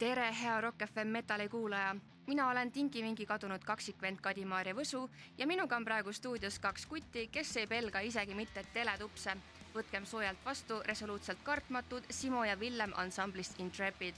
tere, hea Rock FM Metali kuulaja. mina olen Tinki-Vinki kadunud kaksikvend Kadi-Maarja Võsu ja minuga on praegu stuudios kaks kutti, kes ei pelga isegi mitte teletupse. võtkem soojalt vastu resoluutselt kartmatud Simo ja Villem ansamblist Intrepid.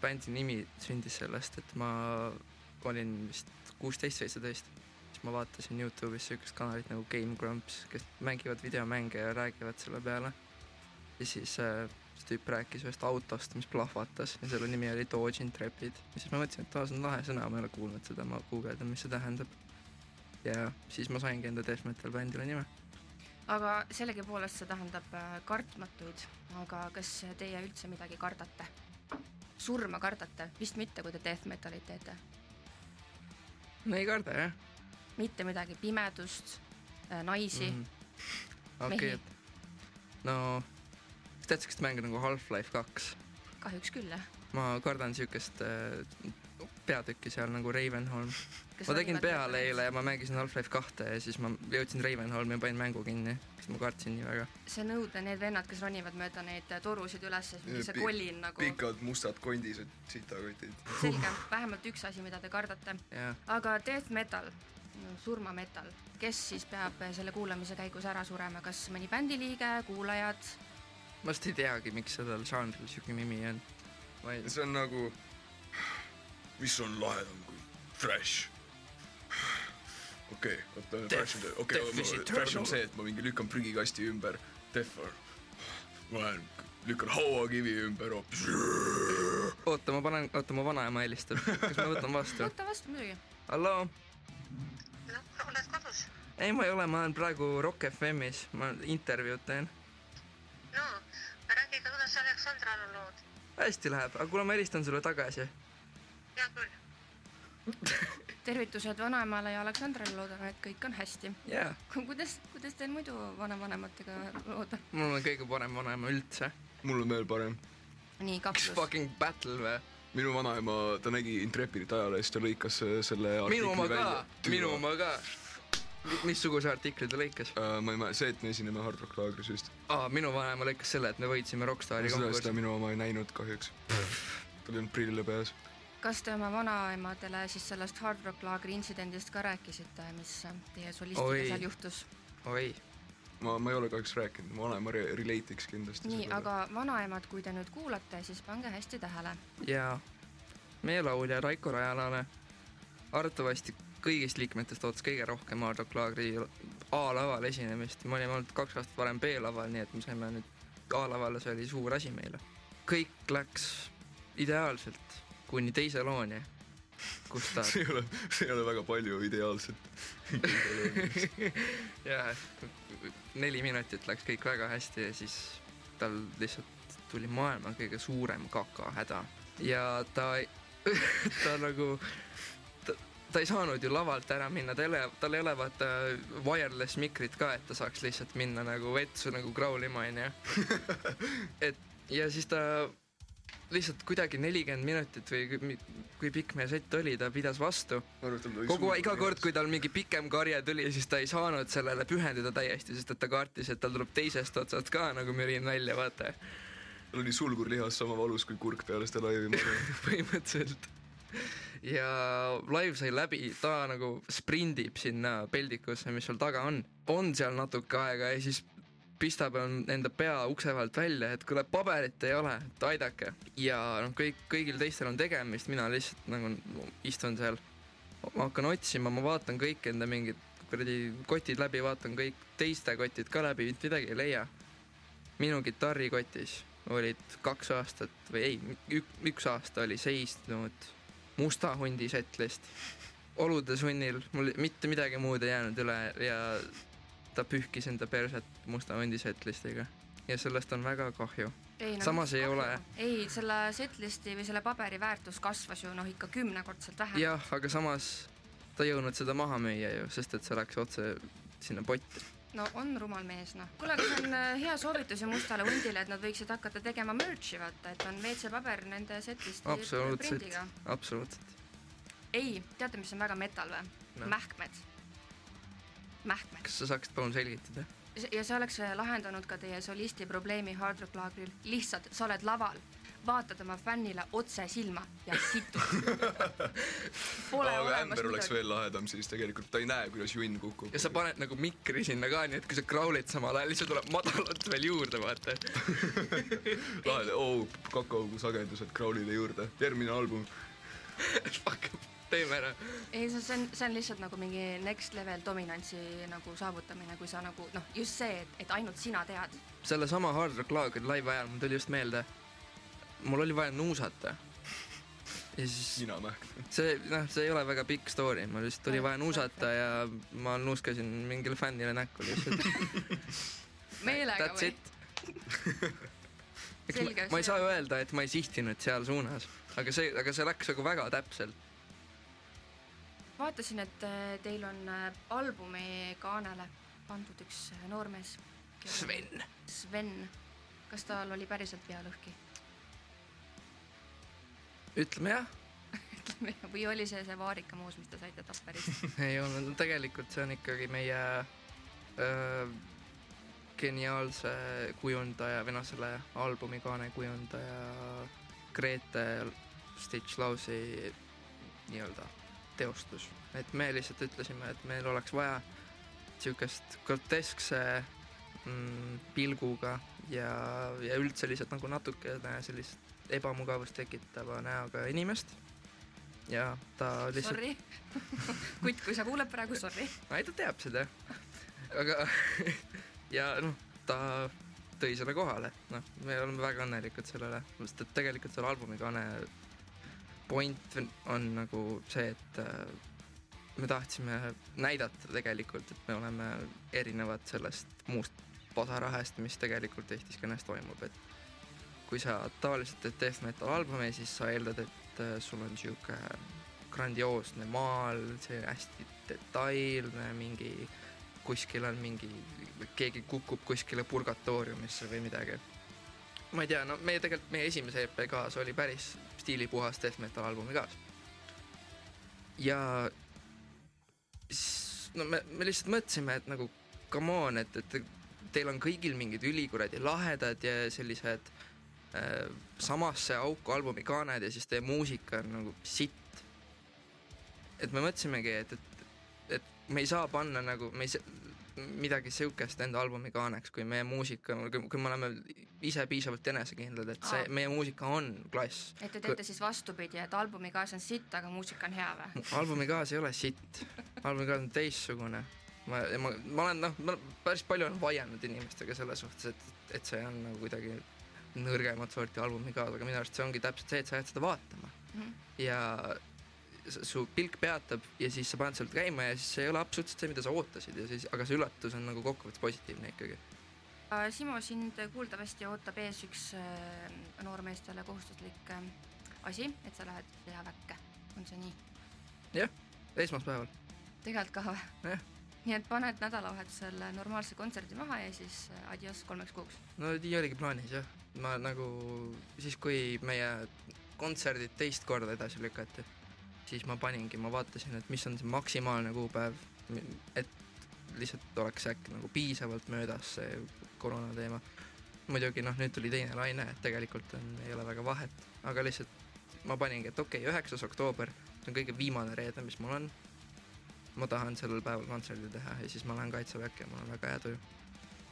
bändi nimi sündis sellest, et ma olin vist kuusteist, seitseteist, siis ma vaatasin Youtube'is sihukest kanalit nagu Game Grumps, kes mängivad videomänge ja räägivad selle peale. ja siis äh, tüüp rääkis ühest autost, mis plahvatas ja selle nimi oli Dodge Intrepid. ja siis ma mõtlesin, et aa, see on lahe sõna, ma ei ole kuulnud seda, ma guugeldan, mis see tähendab. ja siis ma saingi enda death metal bändile nime. aga sellegipoolest see tähendab äh, kartmatuid, aga kas teie üldse midagi kardate? surma kardate? vist mitte, kui te death metalit teete. no ei karda jah. mitte midagi, pimedust, äh, naisi mm. -hmm. okei okay., no tead sihukest mängu nagu Half-Life kaks? kahjuks küll, jah. ma kardan sihukest äh, peatükki seal nagu Ravenholm. ma tegin peale eile ja ma mängisin Half-Life kahte ja siis ma jõudsin Ravenholmi ja panin mängu kinni, sest ma kartsin nii väga. see nõudle need vennad, kes ronivad mööda neid torusid üles, siis see kollin nagu. pikad mustad kondised, sitakotid. selge, vähemalt üks asi, mida te kardate. aga death metal surmametal, kes siis peab selle kuulamise käigus ära surema, kas mõni bändiliige, kuulajad, ma vist ei teagi, miks sellel žanril siuke nimi on. Ei... see on nagu, mis on lahedam kui thrash. okei okay,, oota, thrash on, okei okay,, thrash on see, et ma mingi lükkan prügikasti ümber, def on, ma lähen lükkan hauakivi ümber hoopis. oota, ma panen, oota, mu vanaema helistab, kas ma võtan vastu? võta vastu muidugi. halloo? noh, oled kodus? ei, ma ei ole, ma olen praegu Rock FM-is, ma intervjuud teen kuidas Aleksandral on lood? hästi läheb, aga kuule, ma helistan sulle tagasi. hea küll tervitused vanaemale ja Aleksandrale, loodan, et kõik on hästi yeah.. kuidas, kuidas teil muidu vanavanematega lood on? mul on kõige parem vanaema üldse. mul on veel parem. nii, kaklus. Fucking battle või? minu vanaema, ta nägi Intrepidit ajalehest ja lõikas selle minu oma ka, minu oma ka missuguse artikli ta lõikas uh,? ma ei mäleta, see, et me esineme Hard Rock laagris vist. aa, minu vanaema lõikas selle, et me võitsime Rockstari konkursi. seda minu oma ei näinud kahjuks tal ei olnud prille peas. kas te oma vanaemadele siis sellest Hard Rock laagri intsidendist ka rääkisite, mis teie solistiga seal juhtus? oi ma, ma ei ole kahjuks rääkinud, mu vanaema re relate'iks kindlasti. nii, aga vanaemad, kui te nüüd kuulate, siis pange hästi tähele. jaa, meie laulja Raiko Rajalane arvatavasti kõigist liikmetest ootas kõige rohkem Hard Rock Laagri A-laval esinemist, me olime olnud kaks aastat varem B-laval, nii et me saime nüüd A-lavale, see oli suur asi meile. kõik läks ideaalselt kuni teise looni, kus ta see ei ole, see ei ole väga palju ideaalset jah, neli minutit läks kõik väga hästi ja siis tal lihtsalt tuli maailma kõige suurem kakahäda ja ta ta nagu ta ei saanud ju lavalt ära minna, ta ei ole, tal ei ole vaata wireless mikrit ka, et ta saaks lihtsalt minna nagu vetsu nagu kraulima, onju. et ja siis ta lihtsalt kuidagi nelikümmend minutit või kui pikk meie sett oli, ta pidas vastu. kogu aeg, iga kord, kui tal mingi pikem karje tuli, siis ta ei saanud sellele pühenduda täiesti, sest et ta kartis, et tal tuleb teisest otsast ka nagu mürin välja, vaata. tal oli sulgurlihas sama valus kui kurk peale seda laivi põhimõtteliselt ja live sai läbi, ta nagu sprindib sinna peldikusse, mis seal taga on. on seal natuke aega ja siis pistab enda pea ukse vahelt välja, et kuule, paberit ei ole, et aidake. ja noh, kõik, kõigil teistel on tegemist, mina lihtsalt nagu istun seal. ma hakkan otsima, ma vaatan kõik enda mingid kuradi kotid läbi, vaatan kõik teiste kotid ka läbi, mitte midagi ei leia. minu kitarrikotis olid kaks aastat või ei, üks aasta oli seisnud musta hundi setlist. olude sunnil mul mitte midagi muud ei jäänud üle ja ta pühkis enda perset musta hundi setlistiga ja sellest on väga kahju. No, samas ei kahju. ole. ei, selle setlisti või selle paberi väärtus kasvas ju noh, ikka kümnekordselt vähem. jah, aga samas ta ei jõudnud seda maha müüa ju, sest et see läks otse sinna potti no on rumal mees, noh. kuule, aga see on äh, hea soovitus ju Mustale hundile, et nad võiksid hakata tegema merch'i, vaata, et on WC-paber nende setist absoluutselt, absoluutselt. ei, teate, mis on väga metal või no.? mähkmed. mähkmed. kas sa saaksid palun selgitada? Ja see oleks äh, lahendanud ka teie solisti probleemi Hard Rock laagril, lihtsalt sa oled laval vaatad oma fännile otse silma ja situd Pole aga ämber oleks midagi. veel lahedam, siis tegelikult ta ei näe, kuidas junn kukub ja sa. paned nagu mikri sinna ka, nii et kui sa kraulid samal ajal, siis tuleb madalalt veel juurde, vaata. lahe, oo, kakaugu sagedused Crowlile juurde, järgmine album. Fuck, teeme ära. ei, see on, see on lihtsalt nagu mingi next level dominantsi nagu saavutamine, kui sa nagu noh, just see, et, et ainult sina tead. sellesama Hard Rock Laagri laivi ajal mul tuli just meelde, mul oli vaja nuusata. ja siis nina mähk. see, noh, see ei ole väga pikk story, mul lihtsalt oli vaja nuusata ja ma nuuskasin mingile fännile näkku lihtsalt. meelega That's või? Selge, ma, ma ei saa öelda, et ma ei sihtinud seal suunas, aga see, aga see läks nagu väga täpselt. vaatasin, et äh, teil on äh, albumi kaanele pandud üks äh, noormees. Sven. Sven, kas tal oli päriselt pea lõhki? ütleme jah, või oli see see vaarikamuus, mis te saite Tapperist? ei olnud, tegelikult see on ikkagi meie öö, geniaalse kujundaja või noh, selle albumi kaane kujundaja Grete Stitch Lausi nii-öelda teostus. et me lihtsalt ütlesime, et meil oleks vaja siukest groteskse mm, pilguga ja, ja üldse lihtsalt nagu natukene sellist ebamugavust tekitava näoga inimest. ja ta lihtsalt Sorry. kutt, kui sa kuuled praegu, sorry. ei, ta teab seda. aga ja noh, ta tõi selle kohale, noh, me oleme väga õnnelikud sellele, sest et tegelikult selle albumi kaane point on nagu see, et äh, me tahtsime näidata tegelikult, et me oleme erinevad sellest muust pasarahast, mis tegelikult Eesti skeenes toimub, et kui sa tavaliselt teed death metal albumi, siis sa eeldad, et äh, sul on sihuke grandioosne maal, see hästi detailne, mingi kuskil on mingi, keegi kukub kuskile purgatooriumisse või midagi. ma ei tea, no meie tegelikult, meie esimese EP kaas oli päris stiilipuhas death metal albumi kaas. ja siis no me, me lihtsalt mõtlesime, et nagu come on, et, et teil on kõigil mingid ülikuradi lahedad ja sellised äh, samasse auku albumi kaaned ja siis teie muusika on nagu sitt. et me mõtlesimegi, et, et, et me ei saa panna nagu, me ei saa midagi siukest enda albumi kaaneks, kui meie muusika, kui me oleme ise piisavalt enesekindlad, et see meie muusika on klass. et te teete siis vastupidi, et albumi kaas on sitt, aga muusika on hea või? albumi kaas ei ole sitt, albumi kaas on teistsugune. ma, ma, ma olen noh, ma päris palju olen vaielnud inimestega selle suhtes, et, et see on nagu kuidagi nõrgemat sorti albumi kaas, aga minu arust see ongi täpselt see, et sa jääd seda vaatama Mhm. ja s- su pilk peatab ja siis sa paned sealt käima ja siis see ei ole absoluutselt see, mida sa ootasid ja siis, aga see üllatus on nagu kokkuvõttes positiivne ikkagi. Simo, sind kuuldavasti ootab ees üks äh, noormeestele kohustuslik äh, asi, et sa lähed sõjaväkke, on see nii? esmaspäeval, tegelikult ka või Jah.? nii et paned nädalavahetusel normaalse kontserdi maha ja siis äh, adios kolmeks kuuks. no nii oligi plaanis jah, ma nagu siis, kui meie kontserdid teist korda edasi lükati, siis ma paningi, ma vaatasin, et mis on see maksimaalne kuupäev, et lihtsalt oleks äkki nagu piisavalt möödas see koroona teema. muidugi noh, nüüd tuli teine laine, et tegelikult on, ei ole väga vahet, aga lihtsalt ma paningi, et okei okay,, üheksas oktoober, see on kõige viimane reede, mis mul on. ma tahan sellel päeval kontserdi teha ja siis ma lähen kaitseväkke ja mul on väga hea tuju.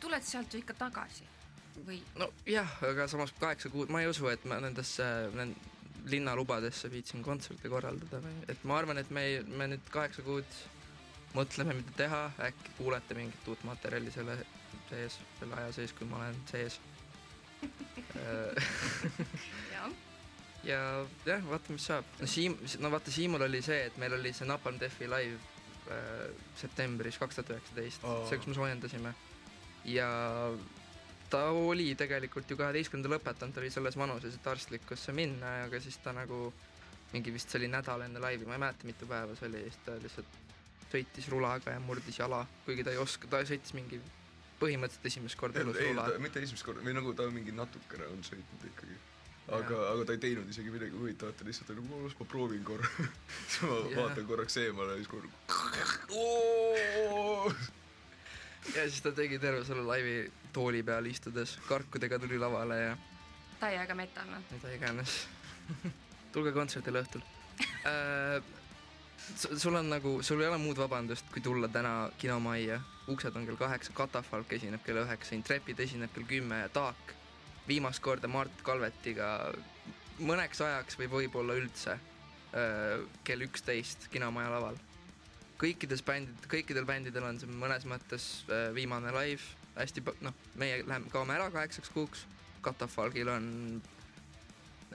tuled sealt ju ikka tagasi või? nojah, aga samas kaheksa kuud, ma ei usu, et ma nendesse nend, linnalubadesse viitsin kontserte korraldada või, et ma arvan, et me me nüüd kaheksa kuud mõtleme, mida teha, äkki kuulete mingit uut materjali selle sees, selle aja sees, kui ma olen sees. jah. ja jah, vaatame, mis saab. no Siim, no vaata, Siimul oli see, et meil oli see Napalm Defi live äh, septembris kaks tuhat üheksateist, see, kus me soojendasime. ja ta oli tegelikult ju kaheteistkümnenda lõpetanud, ta oli selles vanuses, et arstlikkusse minna, aga siis ta nagu mingi vist see oli nädal enne laivi, ma ei mäleta, mitu päeva see oli, siis ta lihtsalt sõitis rulaga ja murdis jala, kuigi ta ei oska, ta sõitis mingi põhimõtteliselt esimest korda elus ei, rula. mitte esimest korda, või nagu ta mingi natukene on sõitnud ikkagi. aga, aga ta ei teinud isegi midagi huvitavat, ta lihtsalt oli las ma proovin korra. siis ma Jah. vaatan korraks eemale ja siis korra. ja siis ta tegi terve selle laivi tooli peal istudes, karkudega tuli lavale ja täiega metal noh. mida iganes tulge kontserdile õhtul äh, sul on nagu, sul ei ole muud vabandust, kui tulla täna kinomajja, uksed on kell kaheksa, Katafalk esineb kell üheksa, Intrepid esineb kell kümme ja Taak viimast korda Mart Kalvetiga mõneks ajaks või võib-olla üldse äh, kell üksteist kinomaja laval. Kõikides bändid, kõikidel bändidel on see mõnes mõttes äh, viimane live, hästi noh, meie läheme, kaome ära kaheksaks kuuks, Katafalgil on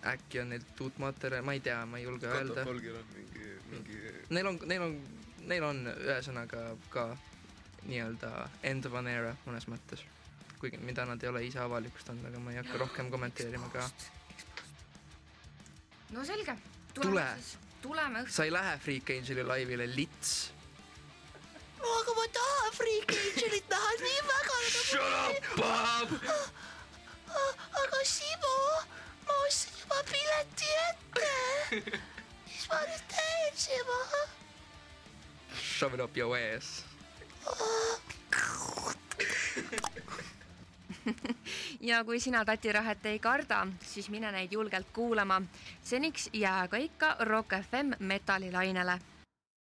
äkki on neil uut materjali, ma ei tea, ma ei julge öelda. katapalgil on mingi, mingi. Neil on, neil on, neil on ühesõnaga ka nii-öelda end of an era mõnes mõttes. kuigi, mida nad ei ole ise avalikustanud, aga ma ei hakka rohkem kommenteerima ka. no selge. tule. Tuleme õhtul. sa ei lähe Freak Angeli laivile lits. no aga ma tahan Freak Angelit näha nii väga. Shut up, Bob! aga Simo ma ostsin juba pileti ette. mis ma nüüd teen, Simo? Shove it up your ass. ja kui sina tatirahet ei karda, siis mine neid julgelt kuulama. Seniks jää aga ikka Rock FM metalilainele